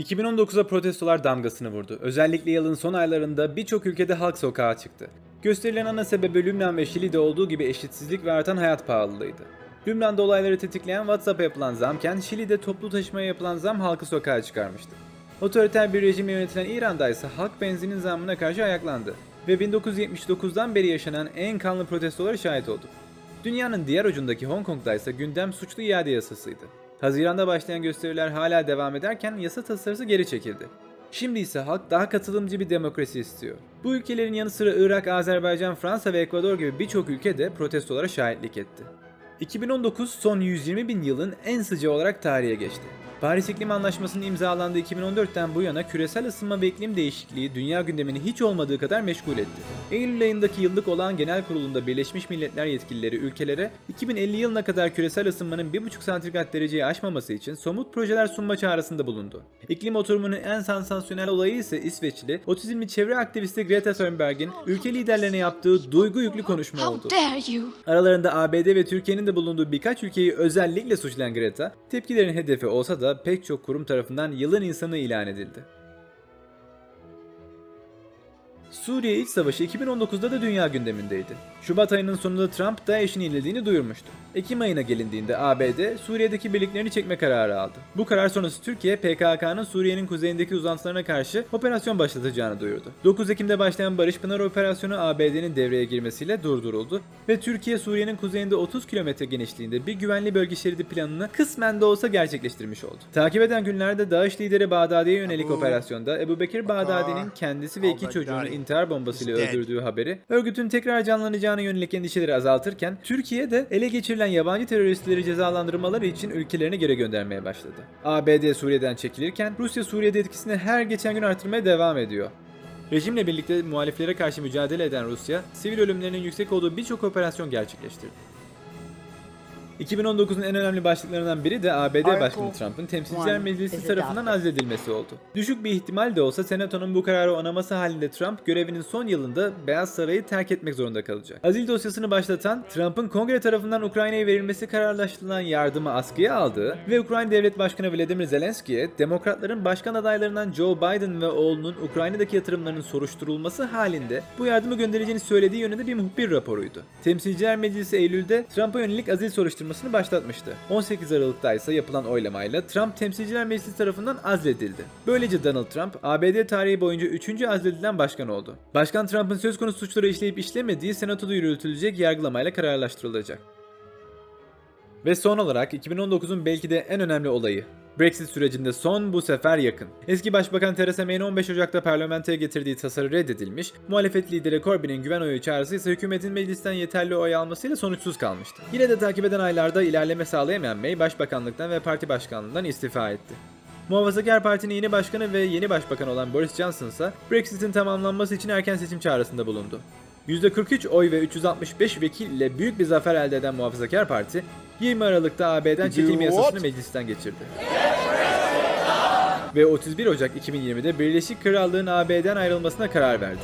2019'a protestolar damgasını vurdu. Özellikle yılın son aylarında birçok ülkede halk sokağa çıktı. Gösterilen ana sebebi Lübnan ve Şili'de olduğu gibi eşitsizlik ve artan hayat pahalılığıydı. Lübnan'da olayları tetikleyen WhatsApp'a yapılan zamken Şili'de toplu taşımaya yapılan zam halkı sokağa çıkarmıştı. Otoriter bir rejimle yönetilen İran'da ise halk benzinin zammına karşı ayaklandı ve 1979'dan beri yaşanan en kanlı protestolara şahit oldu. Dünyanın diğer ucundaki Hong Kong'da ise gündem suçlu iade yasasıydı. Haziran'da başlayan gösteriler hala devam ederken yasa tasarısı geri çekildi. Şimdi ise halk daha katılımcı bir demokrasi istiyor. Bu ülkelerin yanı sıra Irak, Azerbaycan, Fransa ve Ekvador gibi birçok ülke de protestolara şahitlik etti. 2019 son 120 bin yılın en sıcağı olarak tarihe geçti. Paris İklim Anlaşması'nın imzalandığı 2014'ten bu yana küresel ısınma ve iklim değişikliği dünya gündemini hiç olmadığı kadar meşgul etti. Eylül ayındaki yıllık olağan genel kurulunda Birleşmiş Milletler yetkilileri ülkelere 2050 yılına kadar küresel ısınmanın 1,5 santigrat dereceyi aşmaması için somut projeler sunma çağrısında bulundu. İklim oturumunun en sansasyonel olayı ise İsveçli, otizmli çevre aktivisti Greta Thunberg'in ülke liderlerine yaptığı duygu yüklü konuşma oldu. Aralarında ABD ve Türkiye'nin de bulunduğu birkaç ülkeyi özellikle suçlayan Greta, tepkilerin hedefi olsa da pek çok kurum tarafından yılın insanı ilan edildi. Suriye İç Savaşı 2019'da da dünya gündemindeydi. Şubat ayının sonunda Trump DAEŞ'in yenildiğini duyurmuştu. Ekim ayına gelindiğinde ABD Suriye'deki birliklerini çekme kararı aldı. Bu karar sonrası Türkiye PKK'nın Suriye'nin kuzeyindeki uzantılarına karşı operasyon başlatacağını duyurdu. 9 Ekim'de başlayan Barış Pınar operasyonu ABD'nin devreye girmesiyle durduruldu ve Türkiye Suriye'nin kuzeyinde 30 kilometre genişliğinde bir güvenli bölge şeridi planını kısmen de olsa gerçekleştirmiş oldu. Takip eden günlerde DAEŞ lideri Bağdadi'ye yönelik operasyonda Ebu Bekir Bağdadi'nin kendisi ve iki çocuğunu intihar bombasıyla öldürdüğü haberi örgütün tekrar canlanacağına yönelik endişeleri azaltırken Türkiye de ele geçirilen yabancı teröristleri cezalandırmaları için ülkelerini geri göndermeye başladı. ABD Suriye'den çekilirken Rusya Suriye'de etkisini her geçen gün artırmaya devam ediyor. Rejimle birlikte muhaliflere karşı mücadele eden Rusya, sivil ölümlerinin yüksek olduğu birçok operasyon gerçekleştirdi. 2019'un en önemli başlıklarından biri de ABD Başkanı Trump'ın Temsilciler Meclisi is tarafından azledilmesi oldu. Düşük bir ihtimal de olsa Senato'nun bu kararı onaması halinde Trump görevinin son yılında Beyaz Sarayı terk etmek zorunda kalacak. Azil dosyasını başlatan Trump'ın kongre tarafından Ukrayna'ya verilmesi kararlaştırılan yardımı askıya aldığı ve Ukrayna Devlet Başkanı Vladimir Zelenski'ye demokratların başkan adaylarından Joe Biden ve oğlunun Ukrayna'daki yatırımlarının soruşturulması halinde bu yardımı göndereceğini söylediği yönünde bir muhbir raporuydu. Temsilciler Meclisi Eylül'de Trump'a yönelik azil soruşturmasını başlatmıştı. 18 Aralık'ta ise yapılan oylamayla Trump Temsilciler Meclisi tarafından azledildi. Böylece Donald Trump ABD tarihi boyunca 3. azledilen başkan oldu. Başkan Trump'ın söz konusu suçları işleyip işlemediği senatoda yürütülecek yargılamayla kararlaştırılacak. Ve son olarak 2019'un belki de en önemli olayı. Brexit sürecinde son bu sefer yakın. Eski Başbakan Theresa May'in 15 Ocak'ta parlamentoya getirdiği tasarı reddedilmiş, muhalefet lideri Corbyn'in güven oyu çağrısı ise hükümetin meclisten yeterli oy almasıyla sonuçsuz kalmıştı. Yine de takip eden aylarda ilerleme sağlayamayan May başbakanlıktan ve parti başkanlığından istifa etti. Muhafazakar Parti'nin yeni başkanı ve yeni başbakan olan Boris Johnson ise Brexit'in tamamlanması için erken seçim çağrısında bulundu. %43 oy ve 365 vekil ile büyük bir zafer elde eden Muhafazakar Parti 20 Aralık'ta AB'den what? yasasını meclisten geçirdi. Ve 31 Ocak 2020'de Birleşik Krallığın AB'den ayrılmasına karar verdi.